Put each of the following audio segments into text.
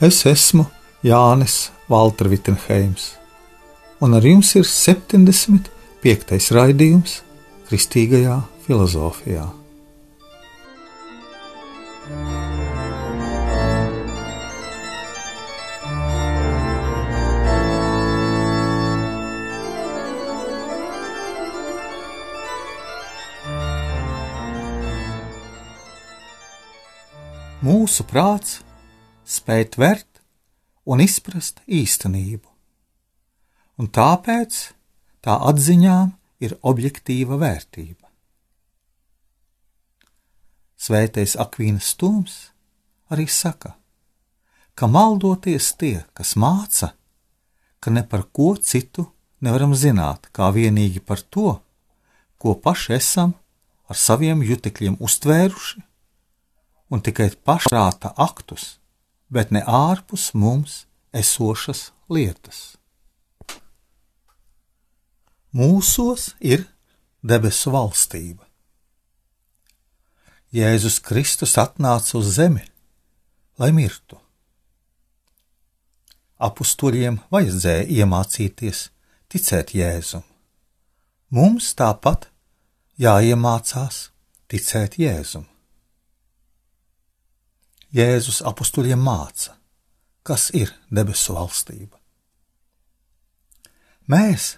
Es esmu Jānis Valtra Vitsenheims, un ar jums ir 75. raidījums Kristīgajā filozofijā. Mūsu prāts spēj tvert un izprast īstenību, un tāpēc tā atziņām ir objektīva vērtība. Svētais Akvīnas stūms arī saka, ka maldoties tie, kas māca, ka ne par ko citu nevaram zināt, kā vienīgi par to, ko paši esam ar saviem jutekļiem uztvēruši, un tikai pašprāta aktus, bet ne ārpus mums esošas lietas. Mūsos ir debesu valstība. Jēzus Kristus atnāca uz zemi, lai mirtu. Apustuļiem vajadzēja iemācīties ticēt Jēzum. Mums tāpat jāiemācās ticēt Jēzum. Jēzus apstuļiem māca, kas ir debesu valstība. Mēs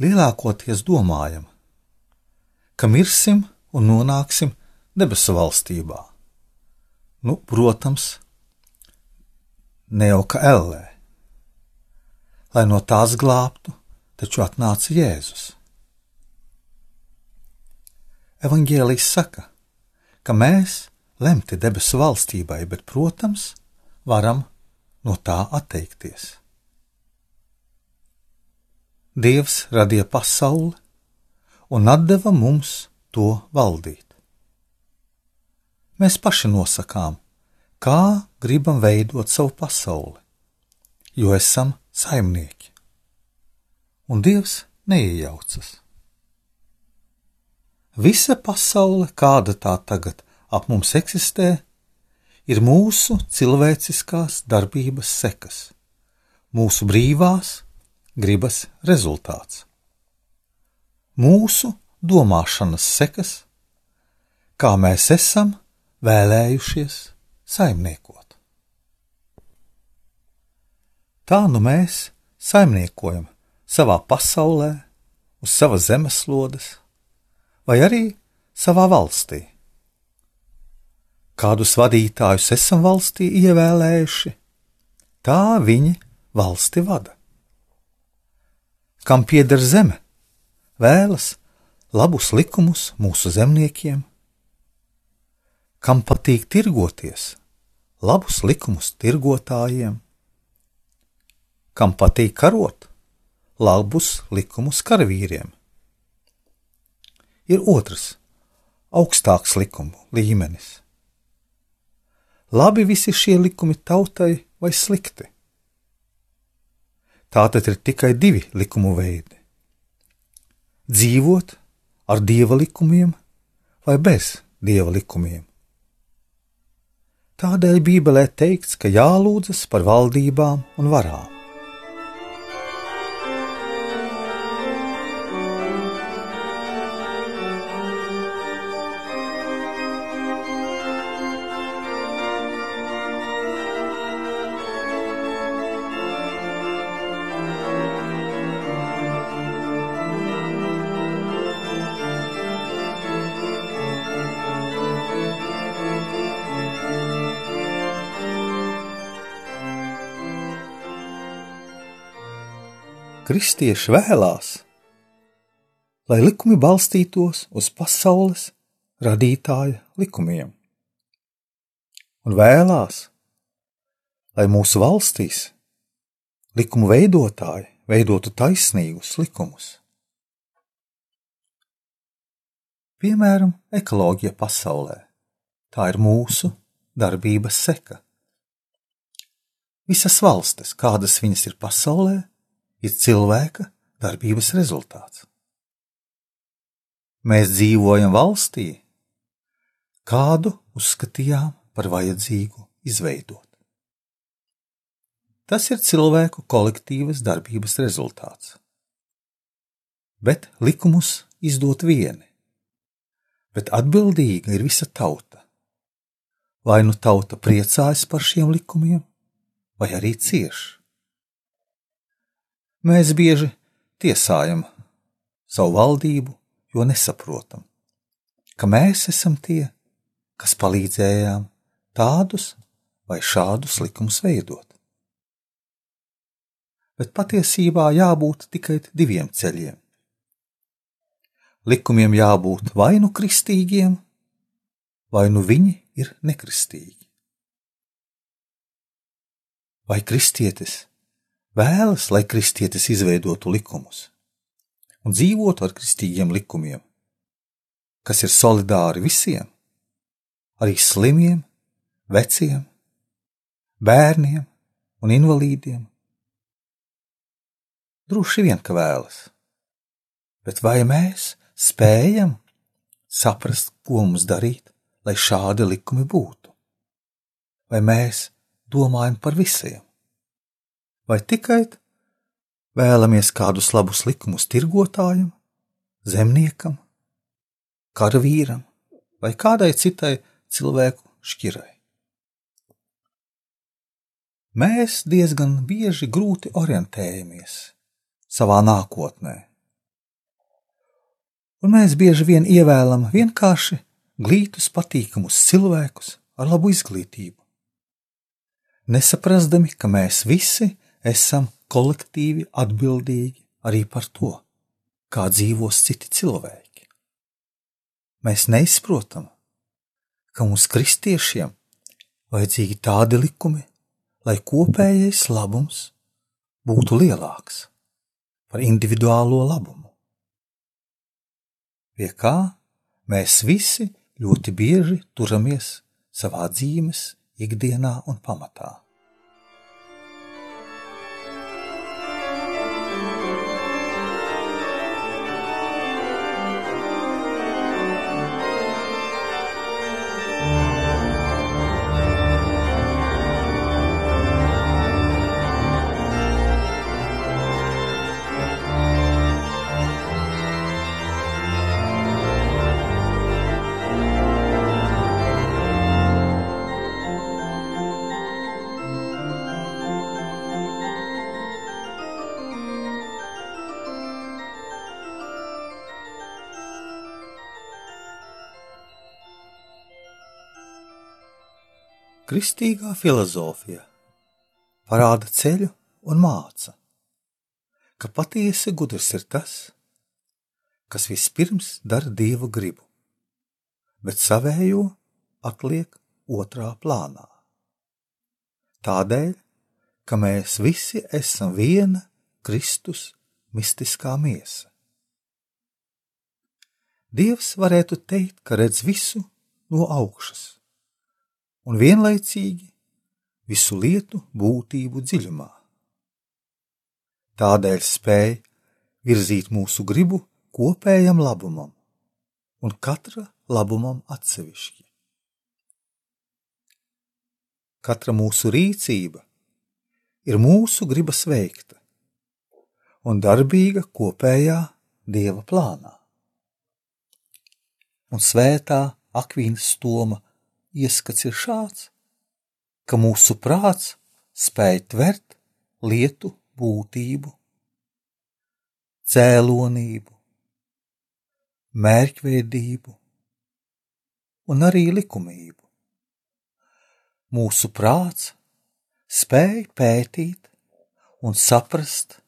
lielākoties domājam, ka mirsim un nonāksim debesu valstībā. Nu, protams, ne jau kā ellē. Lai no tās glābtu, taču atnāca Jēzus. Evangelijas saka, ka mēs lemti debesu valstībai, bet, protams, varam no tā atteikties. Dievs radīja pasauli un deva mums to valdīt. Mēs paši nosakām, kā gribam veidot savu pasauli, jo esam saimnieki, un Dievs neiejaucas. Visa pasaule, kāda tā tagad ap mums eksistē, ir mūsu cilvēciskās darbības sekas, mūsu brīvās gribas rezultāts, mūsu domāšanas sekas, kā mēs esam vēlējušies saimniekot. Tā nu mēs saimniekojam savā pasaulē, uz savas zemeslodes, vai arī savā valstī kādus vadītājus esam valstī ievēlējuši, tā viņi valsti vada. Kam pieder zeme, vēlas labus likumus mūsu zemniekiem, kam patīk tirgoties, labus likumus tirgotājiem, kam patīk karot, labus likumus karavīriem. Ir otrs, augstāks likumu līmenis labi visi šie likumi tautai vai slikti. Tā tad ir tikai divi likumu veidi - dzīvot ar dieva likumiem vai bez dieva likumiem. Tādēļ Bībelē teikts, ka jālūdzas par valdībām un varām. Kristieši vēlās, lai likumi balstītos uz pasaules radītāja likumiem, un vēlās, lai mūsu valstīs likumu veidotāji veidotu taisnīgus likumus. Piemēram, ekoloģija pasaulē. Tā ir mūsu darbības seka. Visas valstis, kādas viņas ir pasaulē, ir cilvēka darbības rezultāts. Mēs dzīvojam valstī, kādu uzskatījām par vajadzīgu izveidot. Tas ir cilvēku kolektīvas darbības rezultāts. Bet likumus izdot vieni, bet atbildīga ir visa tauta. Vai nu tauta priecājas par šiem likumiem, vai arī cieš. Mēs bieži tiesājam savu valdību, jo nesaprotam, ka mēs esam tie, kas palīdzējām tādus vai šādus likumus veidot. Bet patiesībā jābūt tikai diviem ceļiem. Likumiem jābūt vai nu kristīgiem, vai nu viņi ir nekristīgi. Vai kristietis vēlas, lai kristietis izveidotu likumus un dzīvotu ar kristīgiem likumiem, kas ir solidāri visiem, arī slimiem, veciem, bērniem un invalīdiem? Droši vien, ka vēlas, bet vai mēs spējam saprast, ko mums darīt, lai šādi likumi būtu? Vai mēs domājam par visiem? Vai tikai vēlamies kādus labus likumus tirgotājam, zemniekam, karavīram vai kādai citai cilvēku šķirai? Mēs diezgan bieži grūti orientējamies savā nākotnē. Un mēs bieži vien ievēlam vienkārši glītus, patīkamus cilvēkus ar labu izglītību nesaprastami, ka mēs visi esam kolektīvi atbildīgi arī par to, kā dzīvos citi cilvēki. Mēs neizprotam, ka mums kristiešiem vajadzīgi tādi likumi, lai kopējais labums būtu lielāks par individuālo labumu. Pie kā mēs visi ļoti bieži turamies savā dzīves ikdienā un pamatā. Kristīgā filozofija parāda ceļu un māca, ka patiesi gudrs ir tas, kas vispirms dara dievu gribu, bet savējo atliek otrā plānā. Tādēļ, ka mēs visi esam viena Kristus mistiskā miesa. Dievs varētu teikt, ka redz visu no augšas un vienlaicīgi visu lietu būtību dziļumā. Tādēļ spēj virzīt mūsu gribu kopējam labumam un katra labumam atsevišķi. Katra mūsu rīcība ir mūsu gribas veikta un darbīga kopējā dieva plānā. Un svētā Akvīnas stoma ieskats ir šāds, ka mūsu prāts spēj tvert lietu būtību, cēlonību, mērķveidību un arī likumību. Mūsu prāts spēj pētīt un saprast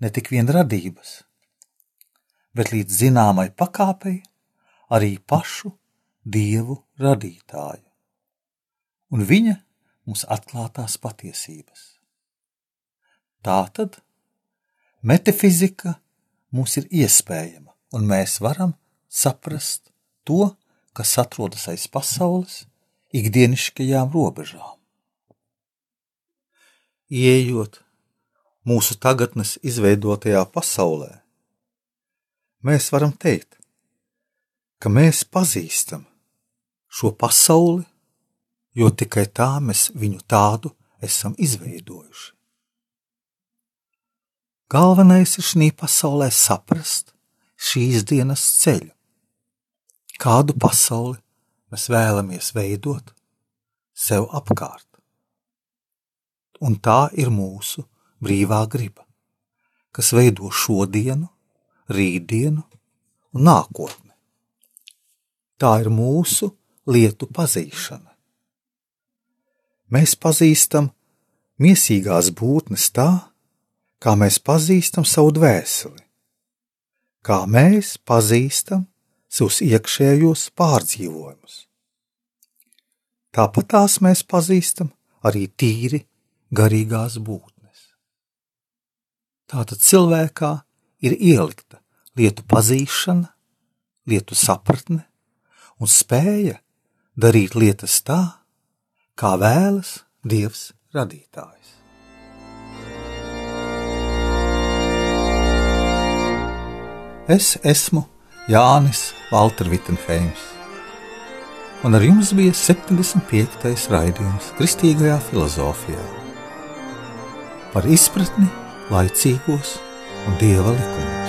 ne tik vien radības, bet līdz zināmai pakāpei arī pašu dievu radītāju. Un viņa mums atklātās patiesības. Tātad metafizika mums ir iespējama, un mēs varam saprast to, kas atrodas aiz pasaules ikdienišķajām robežām. Ieejot mūsu tagadnes izveidotajā pasaulē, mēs varam teikt, ka mēs pazīstam šo pasauli, jo tikai tā mēs viņu tādu esam izveidojuši. Galvenais ir šī pasaulē saprast šīs dienas ceļu, kādu pasauli mēs vēlamies veidot sev apkārt. Un tā ir mūsu brīvā griba, kas veido šodienu, rītdienu un nākotni. Tā ir mūsu lietu pazīšana. Mēs pazīstam miesīgās būtnes tā, kā mēs pazīstam savu dvēseli, kā mēs pazīstam savus iekšējos pārdzīvojumus. Tāpat tās mēs pazīstam arī tīri garīgās būtnes. Tātad cilvēkā ir ielikta lietu pazīšana, lietu sapratne un spēja darīt lietas tā, kā vēlas Dievs radītājs. Es esmu Jānis Valter Vitsenheims, un ar jums bija 75. raidījums Kristīgajā filozofijā par izpratni laicīgos un dieva likumus.